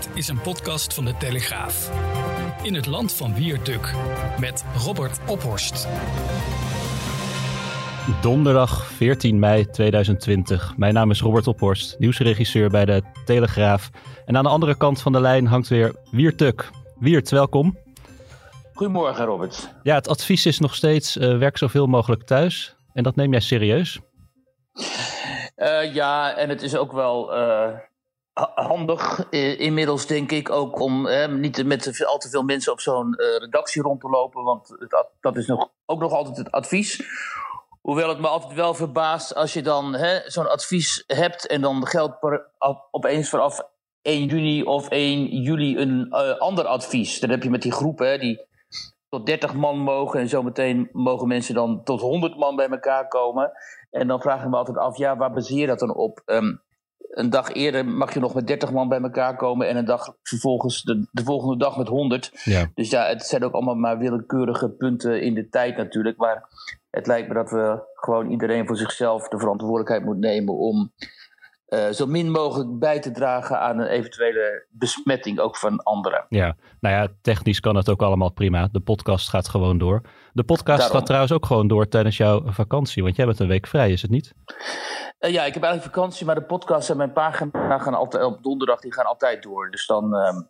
Dit is een podcast van de Telegraaf. In het land van Wierduk met Robert Ophorst. Donderdag 14 mei 2020. Mijn naam is Robert Ophorst, nieuwsregisseur bij de Telegraaf. En aan de andere kant van de lijn hangt weer Wiert Wiert, welkom. Goedemorgen, Robert. Ja, het advies is nog steeds uh, werk zoveel mogelijk thuis. En dat neem jij serieus? Uh, ja, en het is ook wel uh, handig inmiddels, denk ik, ook om niet met al te veel mensen op zo'n redactie rond te lopen. Want dat is nog, ook nog altijd het advies. Hoewel het me altijd wel verbaast als je dan zo'n advies hebt en dan geldt per, opeens vanaf 1 juni of 1 juli een uh, ander advies. Dan heb je met die groepen die tot 30 man mogen en zometeen mogen mensen dan tot 100 man bij elkaar komen. En dan vraag ik me altijd af, ja, waar baseer je dat dan op? Um, een dag eerder mag je nog met 30 man bij elkaar komen en een dag vervolgens de, de volgende dag met 100. Ja. Dus ja, het zijn ook allemaal maar willekeurige punten in de tijd natuurlijk. Maar het lijkt me dat we gewoon iedereen voor zichzelf de verantwoordelijkheid moet nemen om uh, zo min mogelijk bij te dragen aan een eventuele besmetting ook van anderen. Ja, nou ja, technisch kan het ook allemaal prima. De podcast gaat gewoon door. De podcast Daarom. gaat trouwens ook gewoon door tijdens jouw vakantie, want jij bent een week vrij, is het niet? Uh, ja, ik heb eigenlijk vakantie, maar de podcast en mijn pagina gaan altijd op donderdag, die gaan altijd door. Dus dan, uh,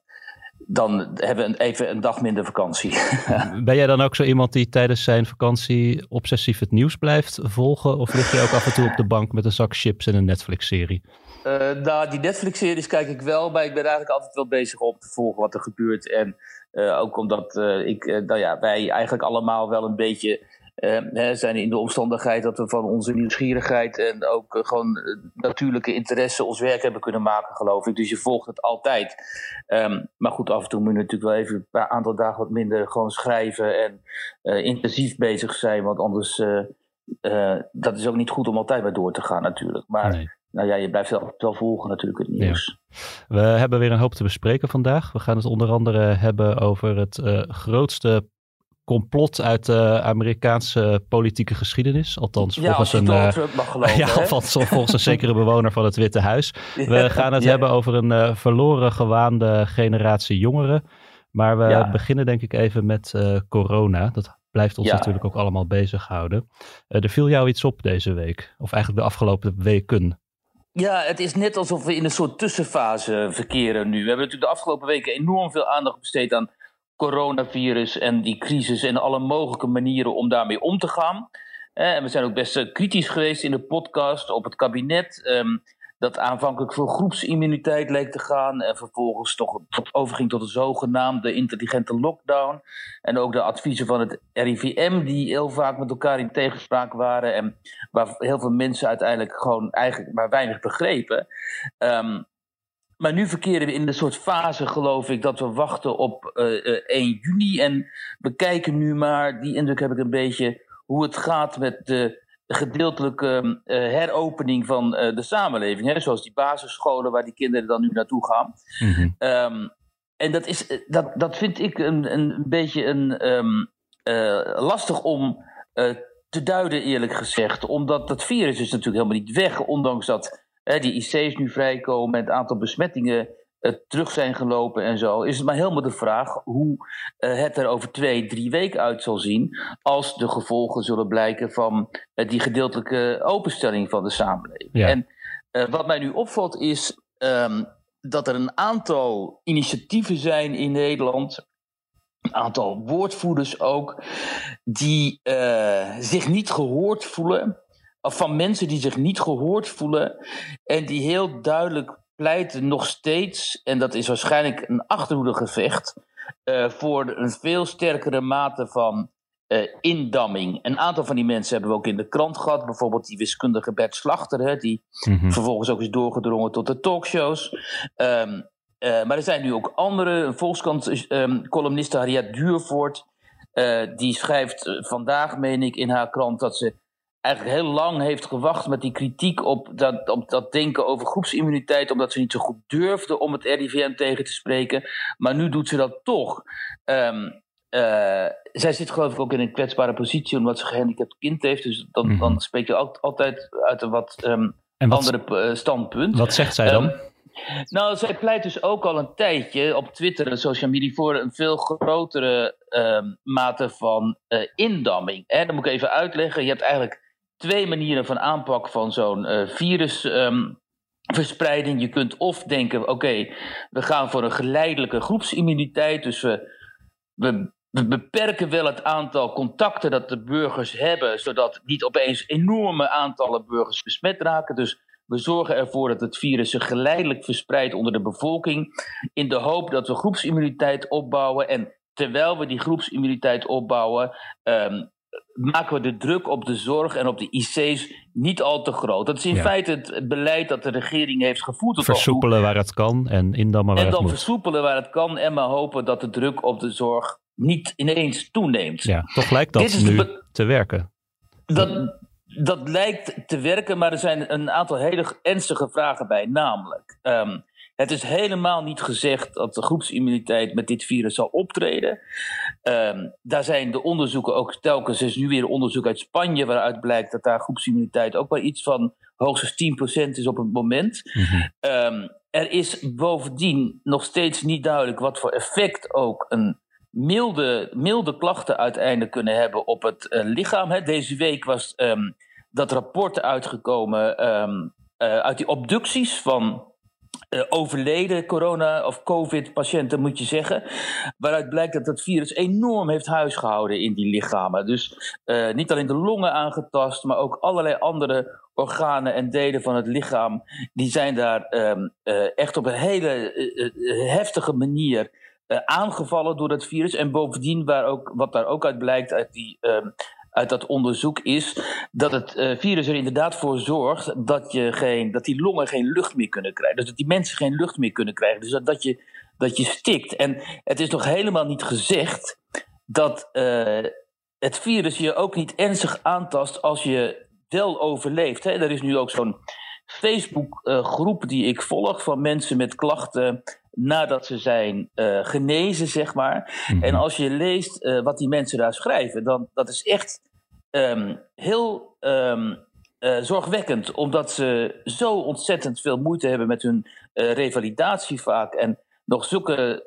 dan hebben we even een dag minder vakantie. ben jij dan ook zo iemand die tijdens zijn vakantie obsessief het nieuws blijft volgen? Of lig je ook af en toe op de bank met een zak chips en een Netflix-serie? Uh, nou, die Netflix-series kijk ik wel, maar ik ben eigenlijk altijd wel bezig om te volgen wat er gebeurt. En uh, ook omdat uh, ik, nou ja, wij eigenlijk allemaal wel een beetje uh, zijn in de omstandigheid dat we van onze nieuwsgierigheid en ook uh, gewoon uh, natuurlijke interesse ons werk hebben kunnen maken, geloof ik. Dus je volgt het altijd. Um, maar goed, af en toe moet je natuurlijk wel even een aantal dagen wat minder gewoon schrijven en intensief bezig zijn, want anders dat is ook niet goed om altijd bij door te gaan natuurlijk. Maar nee. nou ja, je blijft wel, wel volgen natuurlijk het nieuws. Ja. We hebben weer een hoop te bespreken vandaag. We gaan het onder andere hebben over het grootste complot uit de Amerikaanse politieke geschiedenis. Althans, volgens een, uh, geloven, ja, volgens, volgens een zekere bewoner van het Witte Huis. We gaan het ja. hebben over een uh, verloren gewaande generatie jongeren. Maar we ja. beginnen denk ik even met uh, corona. Dat blijft ons natuurlijk ook allemaal bezighouden. er viel jou iets op deze week? Of eigenlijk de afgelopen weken? Ja, het is net alsof we in een soort tussenfase verkeren nu. We hebben natuurlijk de afgelopen weken enorm veel aandacht besteed aan coronavirus en die crisis en alle mogelijke manieren om daarmee om te gaan. en we zijn ook best eh, kritisch geweest in de podcast op het kabinet. Ehm, dat aanvankelijk voor groepsimmuniteit leek te gaan. En vervolgens toch overging tot een zogenaamde intelligente lockdown. En ook de adviezen van het RIVM, die heel vaak met elkaar in tegenspraak waren. En waar heel veel mensen uiteindelijk gewoon eigenlijk maar weinig begrepen. Um, maar nu verkeren we in een soort fase, geloof ik, dat we wachten op uh, uh, 1 juni. En we kijken nu maar, die indruk heb ik een beetje, hoe het gaat met de gedeeltelijke uh, heropening van uh, de samenleving. Hè? Zoals die basisscholen waar die kinderen dan nu naartoe gaan. Mm -hmm. um, en dat, is, dat, dat vind ik een, een beetje een, um, lastig om te duiden, eerlijk gezegd. Omdat dat virus is natuurlijk helemaal niet weg, ondanks dat die IC's nu vrijkomen, het aantal besmettingen uh, terug zijn gelopen en zo, is het maar helemaal de vraag hoe uh, het er over twee, drie weken uit zal zien als de gevolgen zullen blijken van uh, die gedeeltelijke openstelling van de samenleving. Ja. En wat mij nu opvalt is um, dat er een aantal initiatieven zijn in Nederland een aantal woordvoerders ook, die zich niet gehoord voelen van mensen die zich niet gehoord voelen en die heel duidelijk pleiten nog steeds, en dat is waarschijnlijk een achterhoedegevecht, uh, voor een veel sterkere mate van indamming. Een aantal van die mensen hebben we ook in de krant gehad. Bijvoorbeeld die wiskundige Bert Slachter, hè, die mhm. vervolgens ook is doorgedrongen tot de talkshows. Um, maar er zijn nu ook andere, een Volkskrant-columniste ehm, Harriet Duurvoort. die schrijft vandaag, meen ik, in haar krant dat ze eigenlijk heel lang heeft gewacht met die kritiek op dat, op dat denken over groepsimmuniteit, omdat ze niet zo goed durfde om het RIVM tegen te spreken. Maar nu doet ze dat toch. Um, zij zit geloof ik ook in een kwetsbare positie omdat ze een gehandicapt kind heeft. Dus dan, mhm. dan spreek je altijd uit een wat, um, andere uh, standpunt. Wat zegt zij dan? Um, nou, zij pleit dus ook al een tijdje op Twitter en social media voor een veel grotere mate van uh, indamming. Hè, dat moet ik even uitleggen. Je hebt eigenlijk twee manieren van aanpak van zo'n uh, virusverspreiding. je kunt of denken: oké, we gaan voor een geleidelijke groepsimmuniteit. Dus we, we, beperken wel het aantal contacten dat de burgers hebben, zodat niet opeens enorme aantallen burgers besmet raken. Dus we zorgen ervoor dat het virus zich geleidelijk verspreidt onder de bevolking. In de hoop dat we groepsimmuniteit opbouwen. En terwijl we die groepsimmuniteit opbouwen, um, maken we de druk op de zorg en op de IC's niet al te groot. Dat is in feite het, beleid dat de regering heeft gevoerd. Versoepelen waar het kan en indammen waar en het moet. En dan versoepelen waar het kan en maar hopen dat de druk op de zorg niet ineens toeneemt. Ja, toch lijkt dat nu te werken. Dat, dat lijkt te werken, maar er zijn een aantal hele ernstige vragen bij. Namelijk, ehm, het is helemaal niet gezegd dat de groepsimmuniteit met dit virus zal optreden. Ehm, daar zijn de onderzoeken ook telkens. Er is nu weer onderzoek uit Spanje waaruit blijkt dat daar groepsimmuniteit ook wel iets van hoogstens 10% is op het moment. Mhm. Ehm, er is bovendien nog steeds niet duidelijk wat voor effect ook een milde, milde klachten uiteindelijk kunnen hebben op het uh, lichaam. Deze week was um, dat rapport uitgekomen uh, uit die obducties van uh, overleden corona- of COVID-patiënten, moet je zeggen. Waaruit blijkt dat het virus enorm heeft huisgehouden in die lichamen. Dus uh, niet alleen de longen aangetast, maar ook allerlei andere organen en delen van het lichaam. Die zijn daar um, uh, echt op een hele heftige manier aangevallen door het virus. En bovendien, waar ook, wat daar ook uit blijkt uit die um, uit dat onderzoek is dat het uh, virus er inderdaad voor zorgt dat, je geen, dat die longen geen lucht meer kunnen krijgen. Dus dat die mensen geen lucht meer kunnen krijgen. Dus dat, je, dat je stikt. En het is nog helemaal niet gezegd dat uh, het virus je ook niet ernstig aantast als je wel overleeft. Hè? Er is nu ook zo'n Facebook-groep die ik volg van mensen met klachten nadat ze zijn uh, genezen, zeg maar. Mhm. En als je leest uh, wat die mensen daar schrijven, dan dat is echt um, heel um, uh, zorgwekkend, omdat ze zo ontzettend veel moeite hebben met hun revalidatie vaak en nog zulke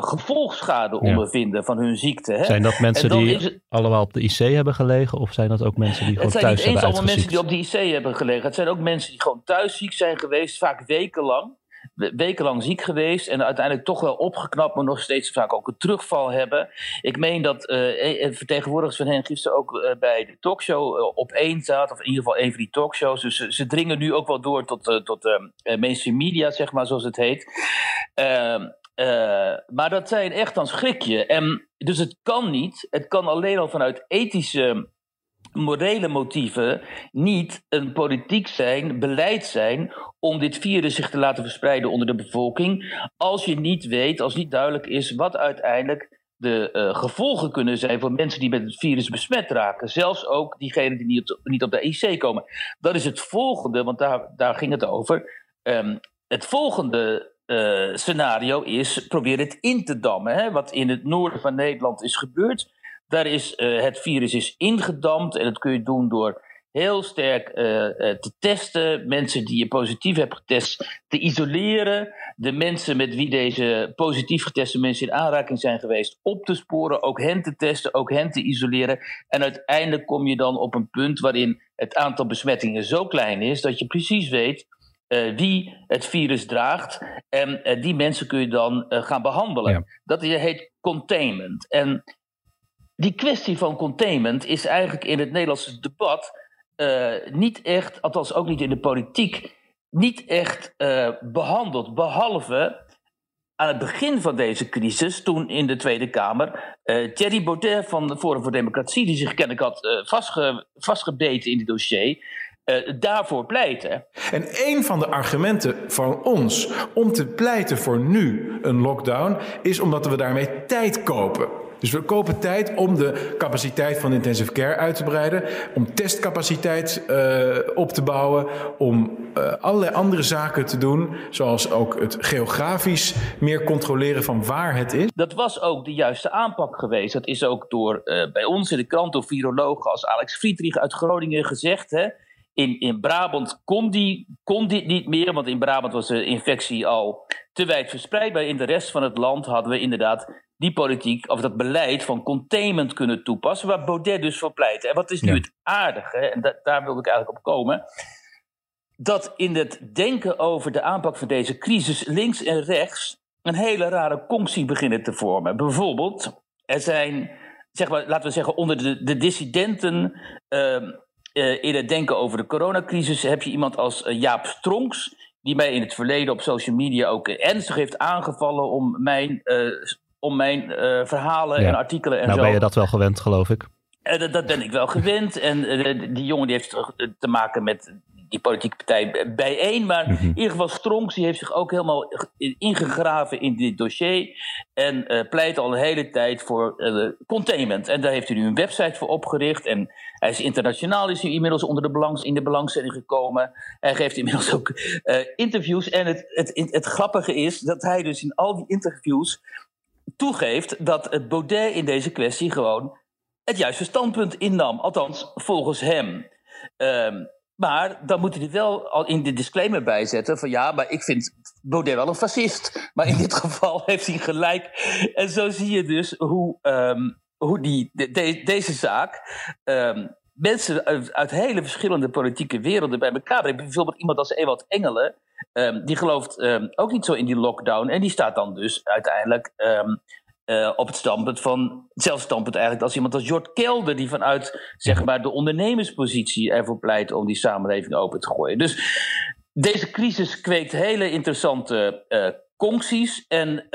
gevolgschade ondervinden van hun ziekte. Hè? Zijn dat mensen die allemaal op de IC hebben gelegen, of zijn dat ook mensen die gewoon thuis hebben Het zijn niet eens allemaal mensen die op de IC hebben gelegen. Het zijn ook mensen die gewoon thuis ziek zijn geweest, vaak wekenlang wekenlang ziek geweest en uiteindelijk toch wel opgeknapt, maar nog steeds vaak ook een terugval hebben. Ik meen dat uh, vertegenwoordigers van hen gisteren ook uh, bij de talkshow uh, op één zaten, of in ieder geval een van die talkshows. Dus ze dringen nu ook wel door tot, tot mainstream media, zeg maar, zoals het heet. Ehm, maar dat zijn echt dan schrikje. En dus het kan niet. Het kan alleen al vanuit ethische morele motieven niet een politiek zijn, beleid zijn om dit virus zich te laten verspreiden onder de bevolking, als je niet weet, als niet duidelijk is wat uiteindelijk de uh, gevolgen kunnen zijn voor mensen die met het virus besmet raken. Zelfs ook diegenen die niet op, niet op de IC komen. Dat is het volgende, want daar, daar ging het over. Um, het volgende uh, scenario is probeer het in te dammen. Hè, wat in het noorden van Nederland is gebeurd. Daar is uh, het virus is ingedampt en dat kun je doen door heel sterk uh, te testen. Mensen die je positief hebt getest te isoleren. De mensen met wie deze positief geteste mensen in aanraking zijn geweest op te sporen. Ook hen te testen, ook hen te isoleren. En uiteindelijk kom je dan op een punt waarin het aantal besmettingen zo klein is dat je precies weet. Uh, wie het virus draagt. En uh, die mensen kun je dan gaan behandelen. Ja. Dat heet containment. En die kwestie van containment is eigenlijk in het Nederlandse debat uh, niet echt, althans ook niet in de politiek, niet echt uh, behandeld. Behalve aan het begin van deze crisis, toen in de Tweede Kamer, uh, Thierry Baudet van Forum voor Democratie, die zich kennelijk had vastge, vastgebeten in dit dossier, daarvoor pleiten. En een van de argumenten van ons om te pleiten voor nu een lockdown is omdat we daarmee tijd kopen. Dus we kopen tijd om de capaciteit van intensive care uit te breiden, om testcapaciteit uh, op te bouwen, om uh, allerlei andere zaken te doen, zoals ook het geografisch meer controleren van waar het is. Dat was ook de juiste aanpak geweest. Dat is ook door uh, bij ons in de krant door virologen als Alex Friedrich uit Groningen gezegd. Hè? In, in Brabant kon, die, kon dit niet meer, want in Brabant was de infectie al te wijd verspreid. Maar in de rest van het land hadden we inderdaad die politiek, of dat beleid van containment kunnen toepassen, waar Baudet dus voor pleit. En wat is nu het aardige, en da daar wilde ik eigenlijk op komen, dat in het denken over de aanpak van deze crisis links en rechts een hele rare conctie beginnen te vormen. Bijvoorbeeld, er zijn, zeg maar, laten we zeggen, onder de, de dissidenten uh, in het denken over de coronacrisis heb je iemand als uh, Jaap Stronks, die mij in het verleden op social media ook ernstig heeft aangevallen om mijn om mijn verhalen en artikelen en nou zo. ben je dat wel gewend, geloof ik. Dat, dat, ben ik wel gewend. En die jongen die heeft te maken met die politieke partij bijeen. Maar mm -hmm. in ieder geval Stronks die heeft zich ook helemaal ingegraven in dit dossier. En pleit al een hele tijd voor containment. En daar heeft hij nu een website voor opgericht. En hij is internationaal is hij inmiddels onder de belangs, in de belangstelling gekomen. Hij geeft inmiddels ook interviews. En het, het, het, grappige is dat hij dus in al die interviews toegeeft dat het Baudet in deze kwestie gewoon het juiste standpunt innam. Althans, volgens hem. Um, maar dan moet hij er wel al in de disclaimer bij zetten van ja, maar ik vind Baudet wel een fascist. Maar in dit geval heeft hij gelijk. En zo zie je dus hoe, um, hoe die, de, deze zaak um, mensen uit, uit, hele verschillende politieke werelden bij elkaar brengt. Bijvoorbeeld iemand als Ewald Engelen. Um, die gelooft um, ook niet zo in die lockdown. En die staat dan dus uiteindelijk uh, op het standpunt van. Hetzelfde standpunt eigenlijk als iemand als Jort Kelder. Die vanuit zeg maar, de ondernemerspositie ervoor pleit om die samenleving open te gooien. Dus deze crisis kweekt hele interessante uh, concties. En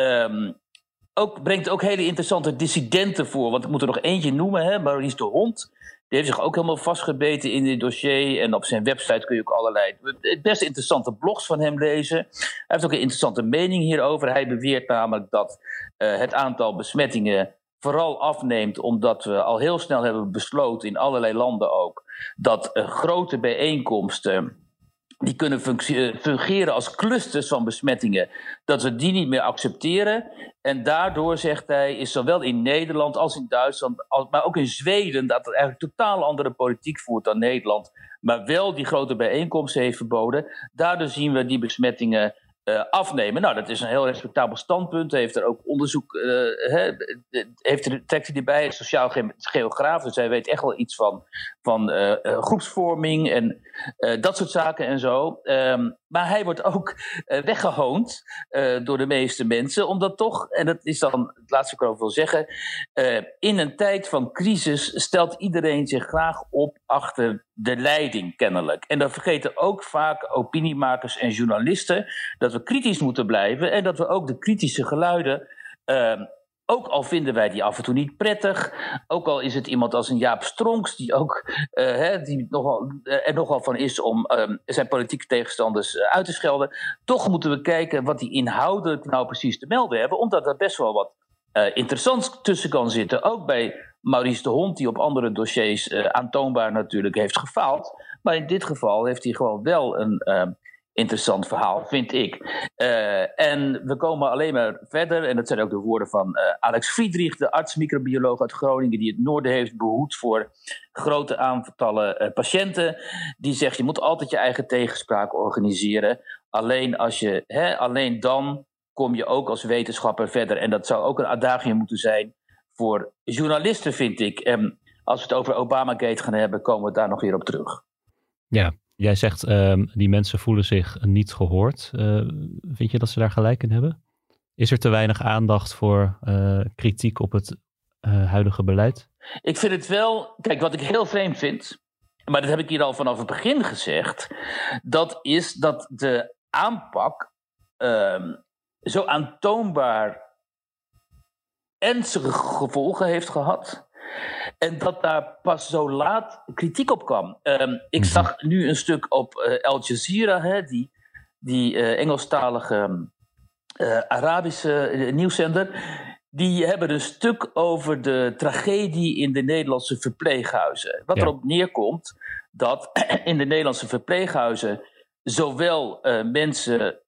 ook, brengt ook hele interessante dissidenten voor. Want ik moet er nog eentje noemen, hè, Maurice de Hond. Die heeft zich ook helemaal vastgebeten in dit dossier. En op zijn website kun je ook allerlei best interessante blogs van hem lezen. Hij heeft ook een interessante mening hierover. Hij beweert namelijk dat uh, het aantal besmettingen vooral afneemt omdat we al heel snel hebben besloten, in allerlei landen ook, dat uh, grote bijeenkomsten die kunnen fungeren als clusters van besmettingen, dat we die niet meer accepteren. En daardoor, zegt hij, is zowel in Nederland als in Duitsland, als, maar ook in Zweden, dat het eigenlijk totaal andere politiek voert dan Nederland, maar wel die grote bijeenkomsten heeft verboden. Daardoor zien we die besmettingen uh, afnemen. Nou, dat is een heel respectabel standpunt. Heeft er ook onderzoek, uh, he, heeft trekt hij erbij, sociaal ge geograaf, dus hij weet echt wel iets van, van uh, groepsvorming en dat soort zaken en zo. Um, maar hij wordt ook weggehoond door de meeste mensen, omdat toch, en dat is dan het laatste wat ik over wil zeggen, in een tijd van crisis stelt iedereen zich graag op achter de leiding, kennelijk. En dan vergeten ook vaak opiniemakers en journalisten dat we kritisch moeten blijven en dat we ook de kritische geluiden. Ook al vinden wij die af en toe niet prettig, ook al is het iemand als een Jaap Stronks, die ook uh, hè, die nogal, uh, er nogal van is om uh, zijn politieke tegenstanders eh, uit te schelden, toch moeten we kijken wat die inhoudelijk nou precies te melden hebben, omdat er best wel wat interessants tussen kan zitten. Ook bij Maurice de Hond, die op andere dossiers aantoonbaar natuurlijk heeft gefaald. Maar in dit geval heeft hij gewoon wel een uh, interessant verhaal, vind ik. Uh, en we komen alleen maar verder, en dat zijn ook de woorden van Alex Friedrich, de arts-microbioloog uit Groningen, die het noorden heeft behoed voor grote aantallen patiënten. Die zegt: je moet altijd je eigen tegenspraak organiseren. Alleen, als je, hè, alleen dan kom je ook als wetenschapper verder. En dat zou ook een adagium moeten zijn voor journalisten, vind ik. En als we het over Obamagate gaan hebben, komen we daar nog weer op terug. Ja, jij zegt um, die mensen voelen zich niet gehoord. Uh, vind je dat ze daar gelijk in hebben? Is er te weinig aandacht voor uh, kritiek op het uh, huidige beleid? Ik vind het wel. Kijk, wat ik heel vreemd vind. Maar dat heb ik hier al vanaf het begin gezegd. Dat is dat de aanpak. Um, zo aantoonbaar ernstige gevolgen heeft gehad. En dat daar pas zo laat kritiek op kwam. Ehm, ik mhm. zag nu een stuk op uh, Al Jazeera, hè, die, die uh, Engelstalige uh, Arabische nieuwszender. Die hebben een stuk over de tragedie in de Nederlandse verpleeghuizen. Wat erop neerkomt dat in de Nederlandse verpleeghuizen zowel mensen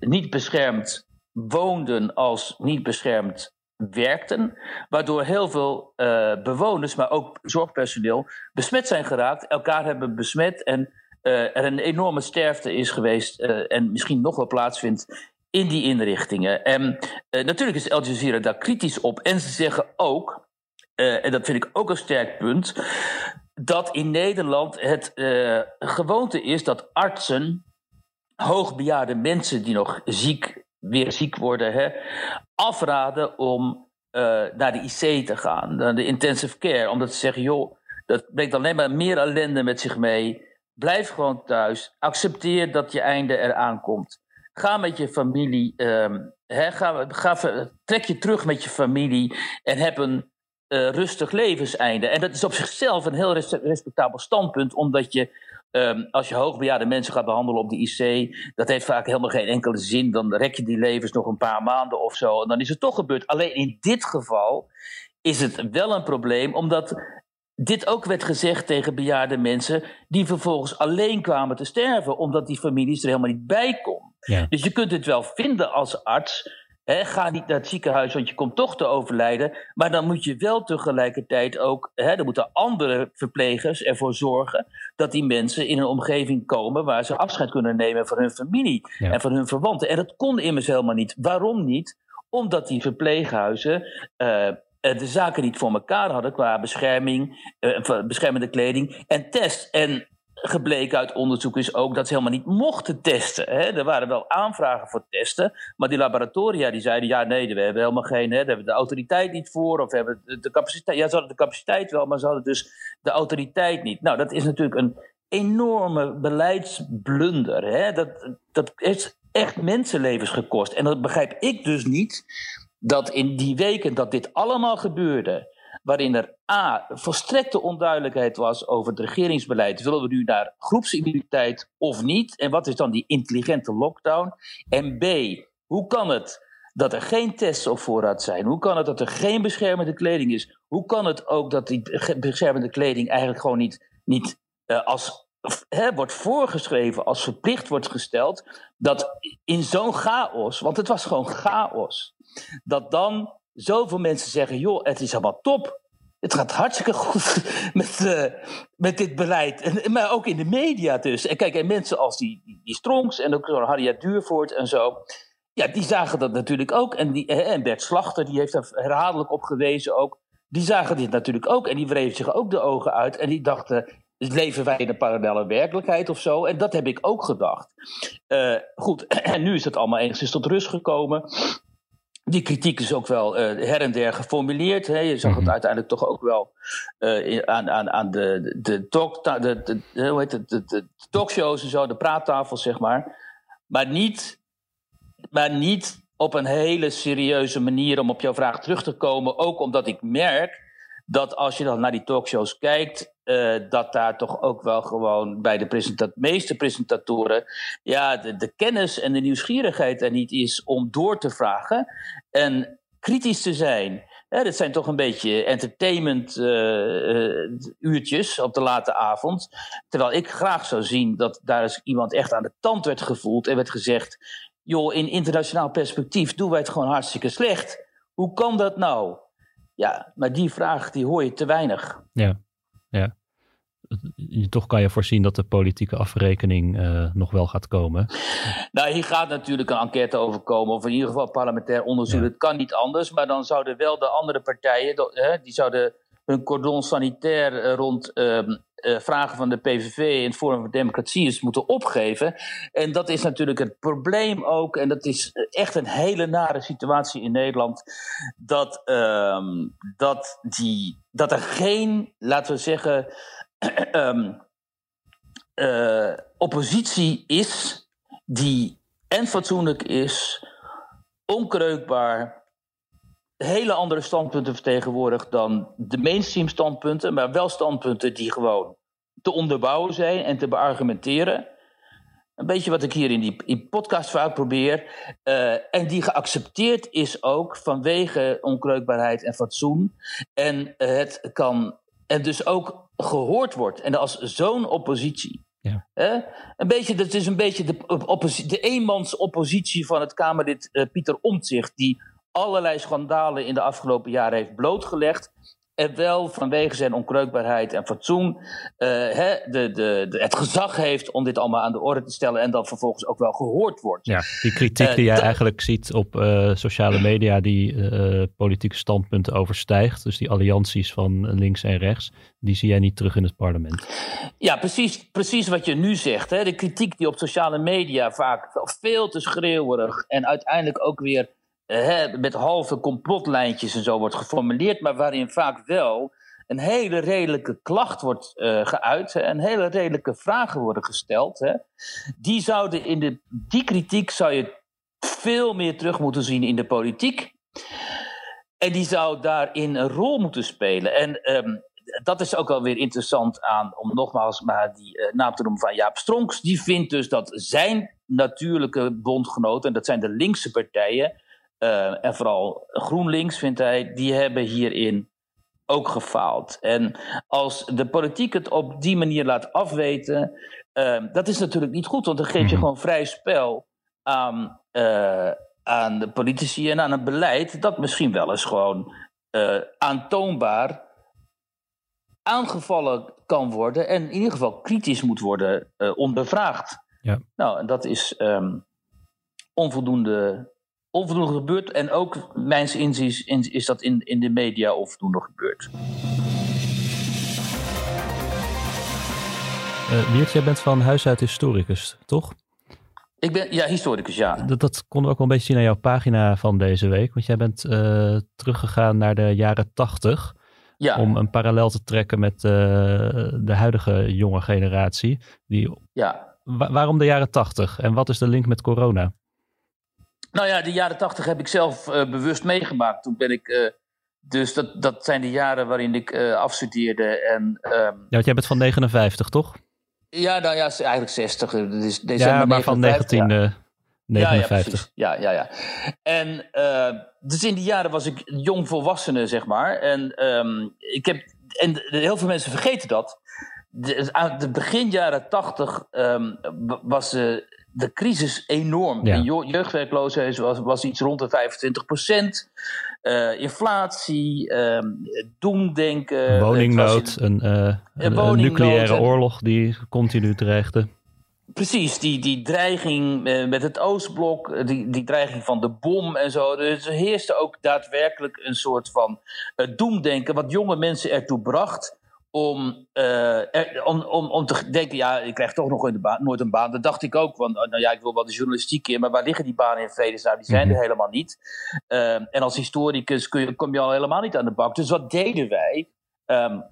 niet beschermd woonden als niet beschermd werkten, waardoor heel veel uh, bewoners, maar ook zorgpersoneel, besmet zijn geraakt, elkaar hebben besmet en uh, er een enorme sterfte is geweest uh, en misschien nog wel plaatsvindt in die inrichtingen. En natuurlijk is Al Jazeera daar kritisch op en ze zeggen ook, en dat vind ik ook een sterk punt, dat in Nederland het gewoonte is dat artsen hoogbejaarde mensen die nog ziek weer ziek worden, hè, afraden om uh, naar de IC te gaan, naar de intensive care. Omdat ze zeggen, joh, dat brengt alleen maar meer ellende met zich mee. Blijf gewoon thuis. Accepteer dat je einde eraan komt. Ga met je familie, hè, ga, ga, trek je terug met je familie en heb een uh, rustig levenseinde. En dat is op zichzelf een heel respectabel standpunt, omdat je Um, als je hoogbejaarde mensen gaat behandelen op de IC, dat heeft vaak helemaal geen enkele zin. Dan rek je die levens nog een paar maanden of zo. En dan is het toch gebeurd. Alleen in dit geval is het wel een probleem, omdat dit ook werd gezegd tegen bejaarde mensen die vervolgens alleen kwamen te sterven, omdat die families er helemaal niet bij. Ja. Dus je kunt het wel vinden als arts ga niet naar het ziekenhuis, want je komt toch te overlijden. Maar dan moet je wel tegelijkertijd ook. He, dan moeten andere verplegers ervoor zorgen. dat die mensen in een omgeving komen. waar ze afscheid kunnen nemen van hun familie en van hun verwanten. En dat kon immers helemaal niet. Waarom niet? Omdat die verpleeghuizen. Uh, de zaken niet voor elkaar hadden qua bescherming, uh, beschermende kleding en test. En gebleken uit onderzoek is ook dat ze helemaal niet mochten testen. Hè. Er waren wel aanvragen voor testen, maar die laboratoria die zeiden: ja, nee, we hebben helemaal geen, hè, daar hebben we de autoriteit niet voor, of we hebben de capaciteit. Ja, ze hadden de capaciteit wel, maar ze hadden dus de autoriteit niet. Nou, dat is natuurlijk een enorme beleidsblunder. Hè. Dat, dat heeft echt mensenlevens gekost. En dat begrijp ik dus niet dat in die weken dat dit allemaal gebeurde waarin er A. volstrekte onduidelijkheid was over het regeringsbeleid. Willen we nu naar groepsimmuniteit of niet? En wat is dan die intelligente lockdown? En B. Hoe kan het dat er geen tests op voorraad zijn? Hoe kan het dat er geen beschermende kleding is? Hoe kan het ook dat die beschermende kleding eigenlijk gewoon niet, niet uh, als wordt voorgeschreven, als verplicht wordt gesteld, dat in zo'n chaos, want het was gewoon chaos, dat dan zoveel mensen zeggen: joh, het is allemaal top. Het gaat hartstikke goed met, uh, met dit beleid. En, maar ook in de media dus. En kijk, en mensen als die, die, Strongs en ook Harriet Duurvoort en zo. Ja, die zagen dat natuurlijk ook. En, die, en Bert Slachter, die heeft daar herhaaldelijk op gewezen ook. Die zagen dit natuurlijk ook. En die wreven zich ook de ogen uit. En die dachten, leven wij in een parallele werkelijkheid of zo? En dat heb ik ook gedacht. Uh, goed, en nu is het allemaal enigszins tot rust gekomen. Die kritiek is ook wel uh, her en der geformuleerd. Hè. Je zag het mhm. uiteindelijk toch ook wel uh, aan, aan, aan de, de, talk, de, de, hoe heet het, de, de talkshows en zo, de praattafels, zeg maar. Maar niet, maar niet op een hele serieuze manier om op jouw vraag terug te komen. Ook omdat ik merk dat als je dan naar die talkshows kijkt, uh, dat daar toch ook wel gewoon bij de meeste presentatoren ja, de, kennis en de nieuwsgierigheid er niet is om door te vragen en kritisch te zijn. Ja, zijn toch een beetje entertainment uh, uurtjes op de late avond. Terwijl ik graag zou zien dat daar eens iemand echt aan de tand werd gevoeld en werd gezegd: joh, in internationaal perspectief doen wij het gewoon hartstikke slecht. Hoe kan dat nou? Ja, maar die vraag die hoor je te weinig. Ja, ja. Toch kan je voorzien dat de politieke afrekening uh, nog wel gaat komen. Nou, hier gaat natuurlijk een enquête over komen, of in ieder geval parlementair onderzoek. Het kan niet anders, maar dan zouden wel de andere partijen, die zouden hun cordon sanitair eh, rond uh, vragen van de PVV in het Forum voor Democratie is moeten opgeven. En dat is natuurlijk het probleem ook, en dat is echt een hele nare situatie in Nederland, dat, uh, dat, die, dat er geen, laten we zeggen, um, oppositie is die en fatsoenlijk is, onkreukbaar hele andere standpunten vertegenwoordigt dan de mainstream standpunten, maar wel standpunten die gewoon te onderbouwen zijn en te beargumenteren. Een beetje wat ik hier in die in podcast vaak probeer. Uh, en die geaccepteerd is ook vanwege onkreukbaarheid en fatsoen. En het kan. En dus ook gehoord wordt. En als zo'n oppositie. Ja. een beetje, dat is een beetje de, de eenmans oppositie van het Kamerlid uh, Pieter Omtzigt. Die allerlei schandalen in de afgelopen jaren heeft blootgelegd. En wel vanwege zijn onkreukbaarheid en fatsoen uh, de, de, de, het gezag heeft om dit allemaal aan de orde te stellen en dat vervolgens ook wel gehoord wordt. Ja, die kritiek uh, die jij eigenlijk ziet op uh, sociale media die politieke standpunten overstijgt, dus die allianties van links en rechts, die zie jij niet terug in het parlement. Ja, precies, precies wat je nu zegt. Hè? De kritiek die op sociale media vaak veel te schreeuwerig en uiteindelijk ook weer met halve complotlijntjes en zo wordt geformuleerd, maar waarin vaak wel een hele redelijke klacht wordt uh, geuit en hele redelijke vragen worden gesteld. Hè. Die, zouden in de, die kritiek zou je veel meer terug moeten zien in de politiek. En die zou daarin een rol moeten spelen. En um, dat is ook wel weer interessant aan, om nogmaals maar die uh, naam te noemen van Jaap Stronks. Die vindt dus dat zijn natuurlijke bondgenoten, en dat zijn de linkse partijen, uh, en vooral GroenLinks, vindt hij, die hebben hierin ook gefaald. En als de politiek het op die manier laat afweten, uh, dat is natuurlijk niet goed, want dan geef je mhm. gewoon vrij spel aan, uh, aan de politici en aan het beleid, dat misschien wel eens gewoon aantoonbaar aangevallen kan worden en in ieder geval kritisch moet worden ondervraagd. Ja. Nou, en dat is um, onvoldoende onvoldoende gebeurd. En ook, mijns inziens, is dat in, in de media onvoldoende gebeurd. Uh, Wiert, jij bent van huis uit historicus, toch? Ik ben, ja, historicus, ja. Dat, dat konden we ook wel een beetje zien aan jouw pagina van deze week. Want jij bent uh, teruggegaan naar de jaren tachtig. Ja. Om een parallel te trekken met uh, de huidige jonge generatie. Die, ja. Wa waarom de jaren tachtig? En wat is de link met corona? Nou ja, de jaren tachtig heb ik zelf uh, bewust meegemaakt. Toen ben ik. Uh, dus dat, dat zijn de jaren waarin ik uh, afstudeerde. En, um, ja, want jij bent van 59, toch? Ja, nou ja, eigenlijk 60. Dus ja, maar van 1959. Ja, ja, ja, ja, En dus in die jaren was ik jong volwassene, zeg maar. En um, ik heb. En heel veel mensen vergeten dat. De, de begin jaren 80 um, was de crisis enorm. Ja. De jeugdwerkloosheid was, was iets rond de 25 procent. Uh, inflatie, uh, doemdenken. Woningnood, een, uh, een, een, nucleaire oorlog die continu dreigde. Precies, die, die dreiging uh, met het Oostblok, die, die dreiging van de bom en zo. Dus er heerste ook daadwerkelijk een soort van doemdenken, wat jonge mensen ertoe bracht om, uh, om, om, om te denken, ja, ik krijg toch nog nooit een baan. Dat dacht ik ook, want nou ja, ik wil wel de journalistiek in, maar waar liggen die banen in vredesnaam? Die zijn er mhm. helemaal niet. Uh, en als historicus kun je, kom je al helemaal niet aan de bak. Dus wat deden wij? Um,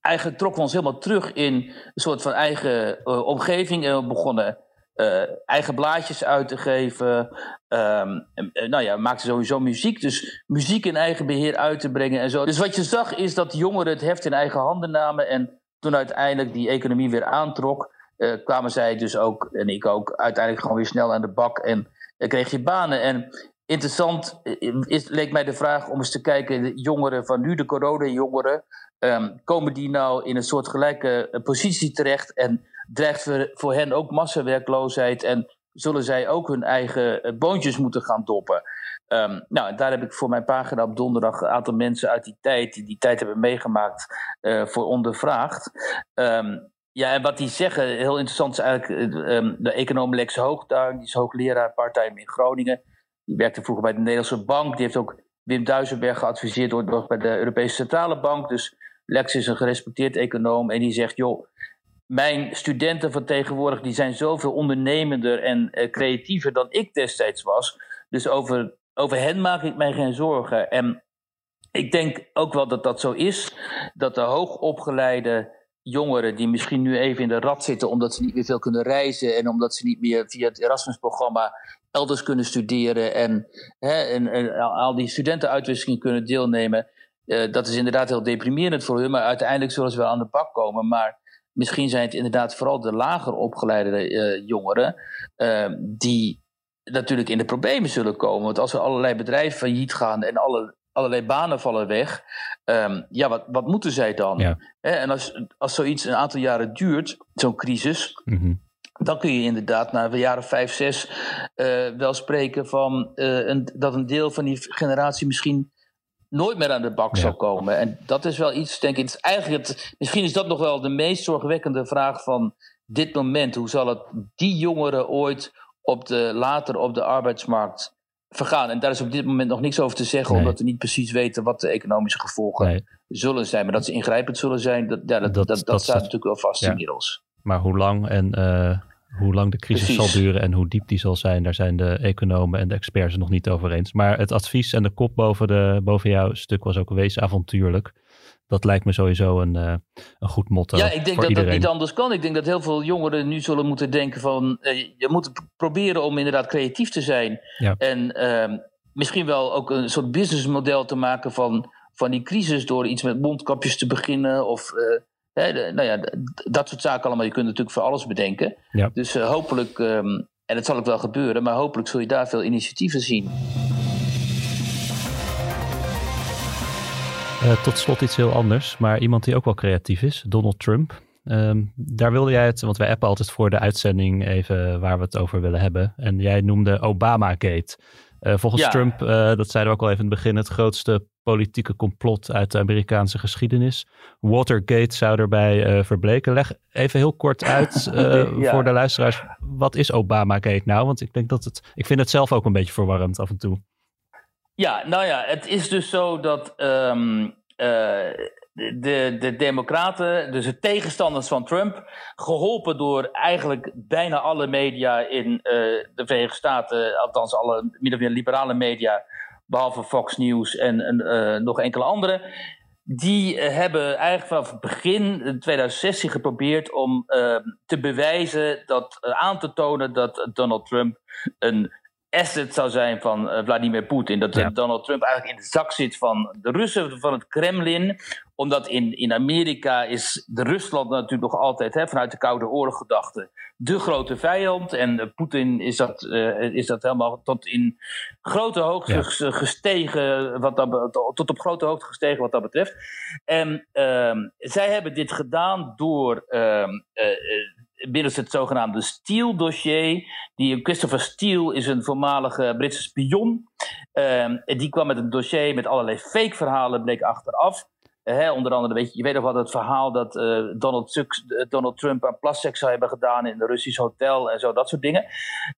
eigenlijk trokken we ons helemaal terug in een soort van eigen uh, omgeving en we begonnen uh, eigen blaadjes uit te geven. Um, nou ja, we maakten sowieso muziek. Dus muziek in eigen beheer uit te brengen en zo. Dus wat je zag is dat jongeren het heft in eigen handen namen. En toen uiteindelijk die economie weer aantrok, uh, kwamen zij dus ook, en ik ook, uiteindelijk gewoon weer snel aan de bak. En uh, kreeg je banen. En interessant is, leek mij de vraag om eens te kijken, de jongeren van nu, de corona-jongeren, um, komen die nou in een soort gelijke positie terecht? En dreigt voor hen ook massawerkloosheid en zullen zij ook hun eigen eh, boontjes moeten gaan doppen. Um, nou, daar heb ik voor mijn pagina op donderdag een aantal mensen uit die tijd, die die tijd hebben meegemaakt, uh, voor ondervraagd. Um, ja, en wat die zeggen, heel interessant is eigenlijk um, de econoom Lex Hoogduin, die is hoogleraar parttime in Groningen. Die werkte vroeger bij de Nederlandse Bank, die heeft ook Wim Duisenberg geadviseerd door, bij de Europese Centrale Bank. Dus Lex is een gerespecteerd econoom en die zegt, joh, mijn studenten van tegenwoordig die zijn zoveel ondernemender en uh, creatiever dan ik destijds was. Dus over, over hen maak ik mij geen zorgen. En ik denk ook wel dat dat zo is. Dat de hoogopgeleide jongeren die misschien nu even in de rat zitten omdat ze niet meer veel kunnen reizen en omdat ze niet meer via het Erasmus-programma elders kunnen studeren en, hè, en, al die studentenuitwisselingen kunnen deelnemen. Uh, dat is inderdaad heel deprimerend voor hun, maar uiteindelijk zullen ze wel aan de bak komen. Maar misschien zijn het inderdaad vooral de lager opgeleide uh, jongeren uh, die natuurlijk in de problemen zullen komen. Want als er allerlei bedrijven failliet gaan en alle, allerlei banen vallen weg, um, ja, wat, wat moeten zij dan? Ja. en als, als zoiets een aantal jaren duurt, zo'n crisis. Mm -hmm. Dan kun je inderdaad na de jaren vijf, zes uh, wel spreken van een, dat een deel van die generatie misschien nooit meer aan de bak ja. zal komen. En dat is wel iets, denk ik, het is eigenlijk het, misschien is dat nog wel de meest zorgwekkende vraag van dit moment. Hoe zal het die jongeren ooit op de, later op de arbeidsmarkt vergaan? En daar is op dit moment nog niks over te zeggen, nee. omdat we niet precies weten wat de economische gevolgen Nee. zullen zijn. Maar dat ze ingrijpend zullen zijn, dat, ja, dat, Dat- dat, dat, staat natuurlijk wel vast ja. inmiddels. Maar hoe lang en eh, hoe lang de crisis Precies. zal duren en hoe diep die zal zijn, daar zijn de economen en de experts nog niet over eens. Maar het advies en de kop boven, de, boven jouw stuk was ook wees avontuurlijk. Dat lijkt me sowieso een, eh, een goed motto Ja, ik denk dat iedereen. dat niet anders kan. Ik denk dat heel veel jongeren nu zullen moeten denken van... eh, je moet proberen om inderdaad creatief te zijn. Ja. En ehm, misschien wel ook een soort businessmodel te maken van, van die crisis... door iets met mondkapjes te beginnen of... hè, de- nou ja, dat soort zaken allemaal. Je kunt natuurlijk voor alles bedenken. Ja. Dus eh, hopelijk, ehm, en het zal ook wel gebeuren... maar hopelijk zul je daar veel initiatieven zien. Eh, tot slot iets heel anders, maar iemand die ook wel creatief is, Donald Trump. Ehm, daar wilde jij het, want wij appen altijd voor de uitzending even waar we het over willen hebben. En jij noemde Obamagate. Eh volgens Ja. Trump, eh, dat zeiden we ook al even in het begin, het grootste politieke complot uit de Amerikaanse geschiedenis. Watergate zou erbij eh, verbleken. Leg even heel kort uit Ja. voor de luisteraars, wat is Obamagate nou? Want ik denk dat het, ik vind het zelf ook een beetje verwarrend af en toe. Ja, nou ja, het is dus zo dat ehm, eh, de, de Democraten, dus de tegenstanders van Trump, geholpen door eigenlijk bijna alle media in eh, de Verenigde Staten, althans alle min of meer liberale media, behalve Fox News en, en eh, nog enkele andere. Die eh, hebben eigenlijk vanaf begin in 2016 geprobeerd om te bewijzen dat, aan te tonen dat Donald Trump een asset zou zijn van eh, Vladimir Poetin. Dat Ja. Donald Trump eigenlijk in de zak zit van de Russen, van het Kremlin. Omdat in, in Amerika is de Rusland natuurlijk nog altijd hè, vanuit de Koude Oorlog gedachte de grote vijand. En eh, Poetin is dat, eh, is dat helemaal tot in grote hoogte Ja. gestegen, wat dat, tot op grote hoogte gestegen wat dat betreft. En ehm, zij hebben dit gedaan door ehm, eh, middels het zogenaamde Steele-dossier. Die Christopher Steele is een voormalige Britse spion. Ehm, die kwam met een dossier met allerlei fake verhalen, bleek achteraf. Eh, onder andere, weet je, je weet nog wel het verhaal dat eh, Donald, eh, Donald Trump aan plasseks zou hebben gedaan in een Russisch hotel en zo, dat soort dingen.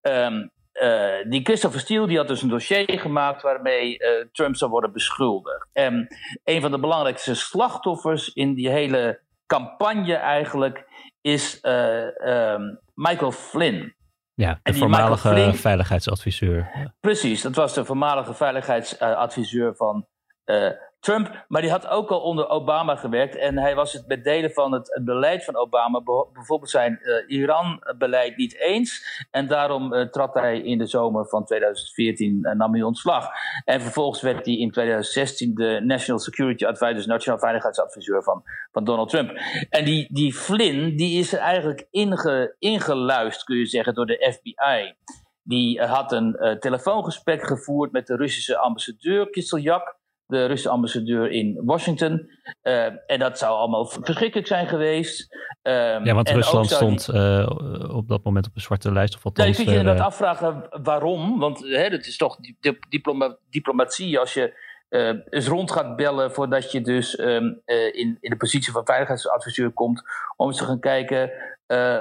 Ehm, eh, die Christopher Steele die had dus een dossier gemaakt waarmee Trump zou worden beschuldigd. En een van de belangrijkste slachtoffers in die hele campagne eigenlijk is eh, ehm, Michael Flynn. Ja, de voormalige Flynn- veiligheidsadviseur. Precies, dat was de voormalige veiligheidsadviseur van eh, Trump. Maar die had ook al onder Obama gewerkt. En hij was het met delen van het, beleid van Obama, bijvoorbeeld zijn eh, Iran-beleid, niet eens. En daarom eh, trad hij in de zomer van 2014 en nam hij ontslag. En vervolgens werd hij in 2016 de National Security Advisor, dus Nationaal Veiligheidsadviseur van, van Donald Trump. En die, die Flynn, die is eigenlijk inge, ingeluisterd, kun je zeggen, door de FBI. Die eh, had een eh, telefoongesprek gevoerd met de Russische ambassadeur Kiseljak, de Russische ambassadeur in Washington. Eh, en dat zou allemaal verschrikkelijk zijn geweest. Ehm, Ja, want Rusland die- stond eh, op dat moment op een zwarte lijst. Of althans, je kunt je inderdaad afvragen waarom. Want hè, het is toch di- di- diploma- diplomatie als je eh, eens rond gaat bellen voordat je dus ehm, eh, in, in de positie van veiligheidsadviseur komt. Om eens te gaan kijken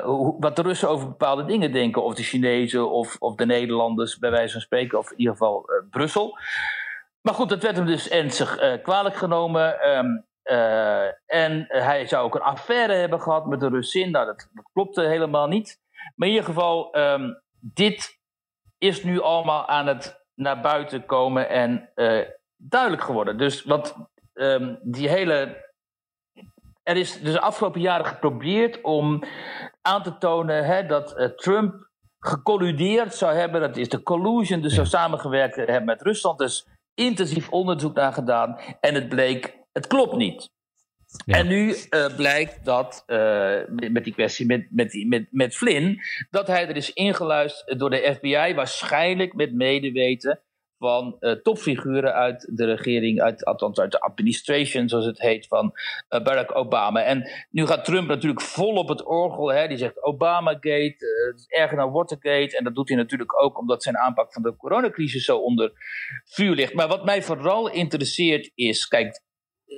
hoe, wat de Russen over bepaalde dingen denken. Of de Chinezen of, of de Nederlanders, bij wijze van spreken. Of in ieder geval Brussel. Maar goed, dat werd hem dus ernstig eh, kwalijk genomen. Ehm, eh, en hij zou ook een affaire hebben gehad met de Russin. Nou, dat, dat klopte helemaal niet. Maar in ieder geval, ehm, dit is nu allemaal aan het naar buiten komen en eh, duidelijk geworden. Dus wat ehm, die hele er is dus de afgelopen jaren geprobeerd om aan te tonen hè, dat uh, Trump gecolludeerd zou hebben. Dat is de collusion, dus zou samengewerkt hebben met Rusland. Dus intensief onderzoek naar gedaan. En het bleek, het klopt niet. En nu uh, blijkt dat, uh, met die kwestie met, met, met, met Flynn, dat hij er is ingeluisterd door de FBI, waarschijnlijk met medeweten van uh, topfiguren uit de regering, uit, althans uit de administration, zoals het heet, van uh, Barack Obama. En nu gaat Trump natuurlijk vol op het orgel. Hè? Die zegt Obamagate, uh, het is erger dan Watergate. En dat doet hij natuurlijk ook omdat zijn aanpak van de coronacrisis zo onder vuur ligt. Maar wat mij vooral interesseert is, kijk,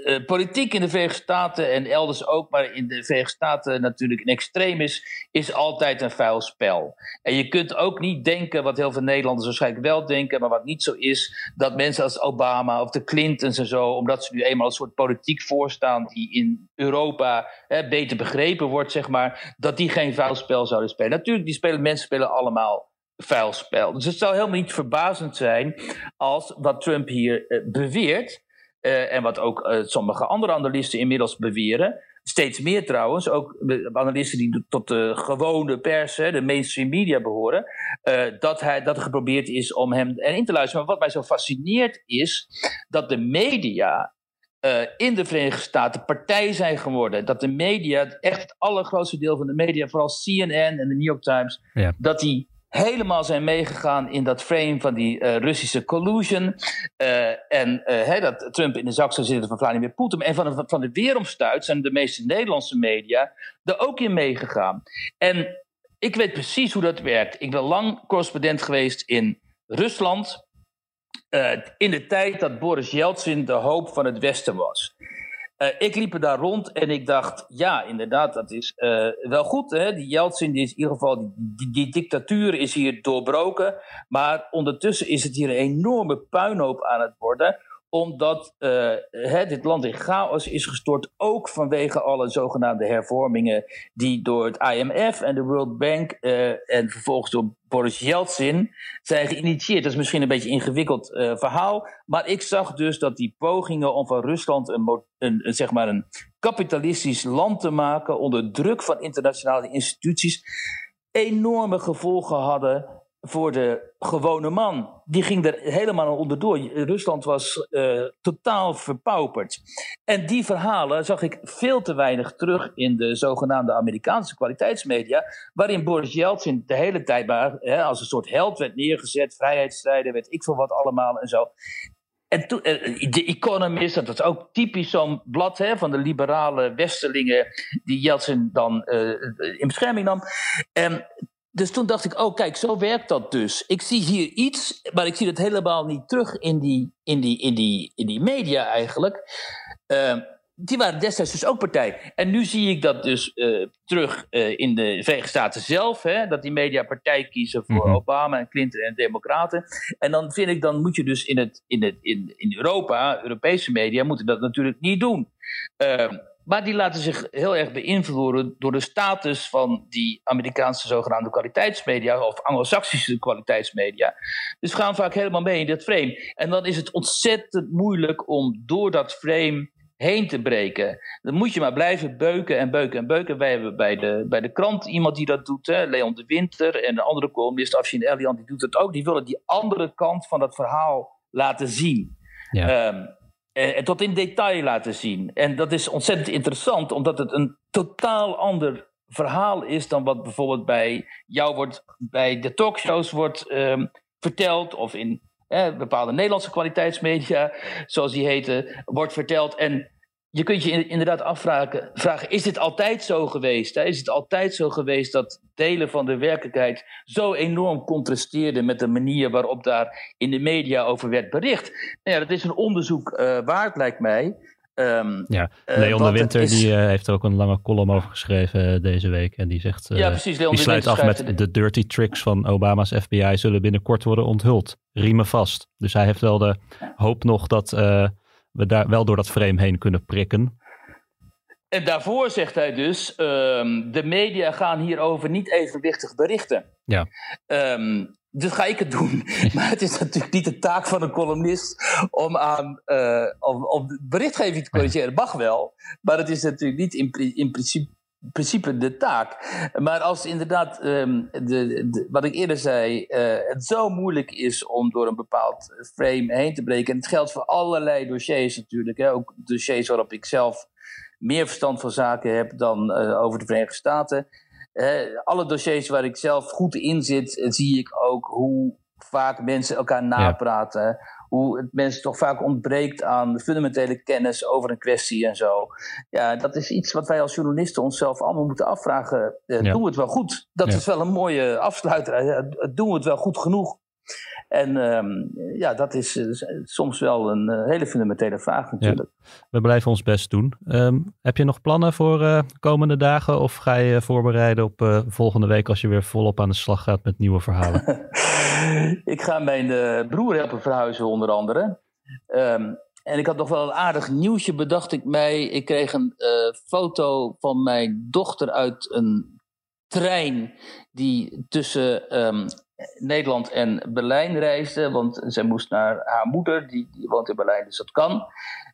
uh, politiek in de Verenigde Staten en elders ook, maar in de Verenigde Staten natuurlijk in extreem is, is altijd een vuil spel. En je kunt ook niet denken, wat heel veel Nederlanders waarschijnlijk wel denken, maar wat niet zo is, dat mensen als Obama of de Clintons en zo, omdat ze nu eenmaal een soort politiek voorstaan die in Europa hè, beter begrepen wordt, zeg maar, dat die geen vuil spel zouden spelen. Natuurlijk, die spelen, mensen spelen allemaal vuil spel. Dus het zou helemaal niet verbazend zijn als wat Trump hier uh, beweert en wat ook uh, sommige andere analisten inmiddels beweren. Steeds meer trouwens, ook analisten die tot de gewone pers, de mainstream media behoren, uh, dat, hij, dat er geprobeerd is om hem erin te luisteren. Maar wat mij zo fascineert is dat de media uh, in de Verenigde Staten partij zijn geworden. Dat de media, echt het allergrootste deel van de media, vooral CNN en de New York Times, ja. dat die helemaal zijn meegegaan in dat frame van die uh, Russische collusion. Uh, en uh, dat Trump in de zak zou zitten van Vladimir Poetin. En van de, van de weeromstuit zijn de meeste Nederlandse media er ook in meegegaan. En ik weet precies hoe dat werkt. Ik ben lang correspondent geweest in Rusland. in de tijd dat Boris Yeltsin de hoop van het Westen was. Uh, ik liep er daar rond en ik dacht, ja, inderdaad, dat is uh, wel goed. Hè? Die Yeltsin, die is in ieder geval, die, die, dictatuur is hier doorbroken. Maar ondertussen is het hier een enorme puinhoop aan het worden omdat uh, dit land in chaos is gestort, ook vanwege alle zogenaamde hervormingen die door het IMF en de World Bank uh, en vervolgens door Boris Yeltsin zijn geïnitieerd. Dat is misschien een beetje een ingewikkeld uh, verhaal, maar ik zag dus dat die pogingen om van Rusland een, een, zeg maar een kapitalistisch land te maken onder druk van internationale instituties enorme gevolgen hadden voor de gewone man. Die ging er helemaal onderdoor. Rusland was uh, totaal verpauperd. En die verhalen zag ik veel te weinig terug in de zogenaamde Amerikaanse kwaliteitsmedia, waarin Boris Yeltsin de hele tijd hè, als een soort held werd neergezet, vrijheidsstrijder, weet ik veel wat allemaal en zo. En toen, uh, de Economist, dat was ook typisch zo'n blad hè, van de liberale westerlingen die Yeltsin dan uh, in bescherming nam. En dus toen dacht ik, oh kijk, zo werkt dat dus. Ik zie hier iets, maar ik zie het helemaal niet terug in die, in die, in die, in die media eigenlijk. Uh, die waren destijds dus ook partij. En nu zie ik dat dus uh, terug uh, in de Verenigde Staten zelf. Hè, dat die media partij kiezen voor mm-hmm. Obama en Clinton en Democraten. En dan vind ik, dan moet je dus in, het, in, het, in, in Europa, Europese media, moeten dat natuurlijk niet doen. Maar die laten zich heel erg beïnvloeden door de status van die Amerikaanse zogenaamde kwaliteitsmedia of Anglo-Saxische kwaliteitsmedia. Dus gaan vaak helemaal mee in dat frame. En dan is het ontzettend moeilijk om door dat frame heen te breken. Dan moet je maar blijven beuken en beuken en beuken. Wij hebben bij de, bij de krant iemand die dat doet, hè, Leon de Winter en de andere columnist Afshin Elian, die doet het ook. Die willen die andere kant van dat verhaal laten zien. Ja. Um, en, en tot in detail laten zien. En dat is ontzettend interessant, omdat het een totaal ander verhaal is dan wat bijvoorbeeld bij jou wordt, bij de talkshows wordt um, verteld, of in eh, bepaalde Nederlandse kwaliteitsmedia, zoals die heten, wordt verteld. En je kunt je inderdaad afvragen, vragen, is dit altijd zo geweest? Hè? Is het altijd zo geweest dat delen van de werkelijkheid zo enorm contrasteerden met de manier waarop daar in de media over werd bericht? Nou ja, dat is een onderzoek uh, waard, lijkt mij. Um, ja, Leon uh, de Winter is... die, uh, heeft er ook een lange column over geschreven deze week. En die zegt, ja, precies, Leon die sluit af met de... de dirty tricks van Obama's FBI zullen binnenkort worden onthuld. Riemen vast. Dus hij heeft wel de hoop nog dat we daar wel door dat frame heen kunnen prikken. En daarvoor zegt hij dus: um, de media gaan hierover niet evenwichtig berichten. Ja. Um, dus ga ik het doen. Maar het is natuurlijk niet de taak van een columnist om aan uh, om, om berichtgeving te corrigeren. Mag wel, maar het is natuurlijk niet in, in principe principe de taak. Maar als inderdaad, um, de, wat ik eerder zei, uh, het zo moeilijk is om door een bepaald frame heen te breken. En het geldt voor allerlei dossiers natuurlijk. Hè, ook dossiers waarop ik zelf meer verstand van zaken heb dan uh, over de Verenigde Staten. Uh, alle dossiers waar ik zelf goed in zit, zie ik ook hoe vaak mensen elkaar napraten. Ja hoe het mensen toch vaak ontbreekt aan fundamentele kennis over een kwestie en zo. Ja, dat is iets wat wij als journalisten onszelf allemaal moeten afvragen. Uh, Doen we het wel goed? Dat is wel een mooie afsluiter. doen we het wel goed genoeg? En um, ja, dat is uh, soms wel een uh, hele fundamentele vraag natuurlijk. Ja, we blijven ons best doen. Um, heb je nog plannen voor uh, komende dagen? Of ga je voorbereiden op volgende week als je weer volop aan de slag gaat met nieuwe verhalen? ik ga mijn broer helpen verhuizen onder andere. Um, en ik had nog wel een aardig nieuwsje bedacht ik mij. Ik kreeg een foto van mijn dochter uit een trein die tussen um, Nederland en Berlijn reisde. Want zij moest naar haar moeder, die, woont in Berlijn, dus dat kan.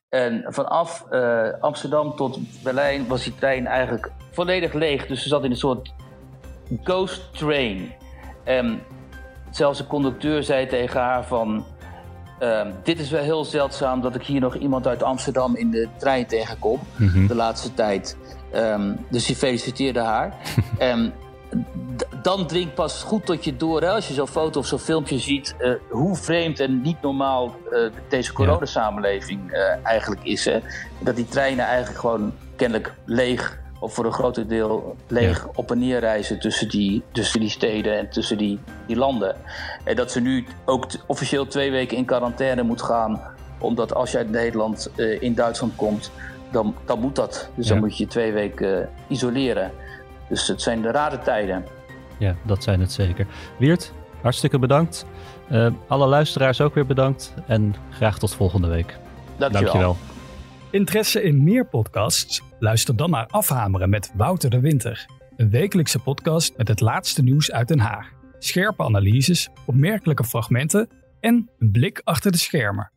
En vanaf uh, Amsterdam tot Berlijn was die trein eigenlijk volledig leeg. Dus ze zat in een soort ghost train. En zelfs de conducteur zei tegen haar van... Uh, dit is wel heel zeldzaam dat ik hier nog iemand uit Amsterdam in de trein tegenkom. Mm De laatste tijd. Um, dus die feliciteerde haar. en dan dringt pas goed tot je door, hè, als je zo'n foto of zo'n filmpje ziet, uh, hoe vreemd en niet normaal uh, deze coronasamenleving uh, eigenlijk is. Hè? Dat die treinen eigenlijk gewoon kennelijk leeg, of voor een groot deel leeg ja. op en neer reizen tussen die, tussen die steden en tussen die, die landen. En dat ze nu ook officieel twee weken in quarantaine moet gaan, omdat als je uit Nederland in Duitsland komt, dan, dan moet dat. Dus ja. dan moet je je twee weken isoleren. Dus het zijn de rare tijden. Ja, dat zijn het zeker. Wiert, hartstikke bedankt. Uh, alle luisteraars ook weer bedankt. En graag tot volgende week. Dankjewel. Dankjewel. Interesse in meer podcasts? Luister dan naar Afhameren met Wouter de Winter. Een wekelijkse podcast met het laatste nieuws uit Den Haag. Scherpe analyses, opmerkelijke fragmenten en een blik achter de schermen.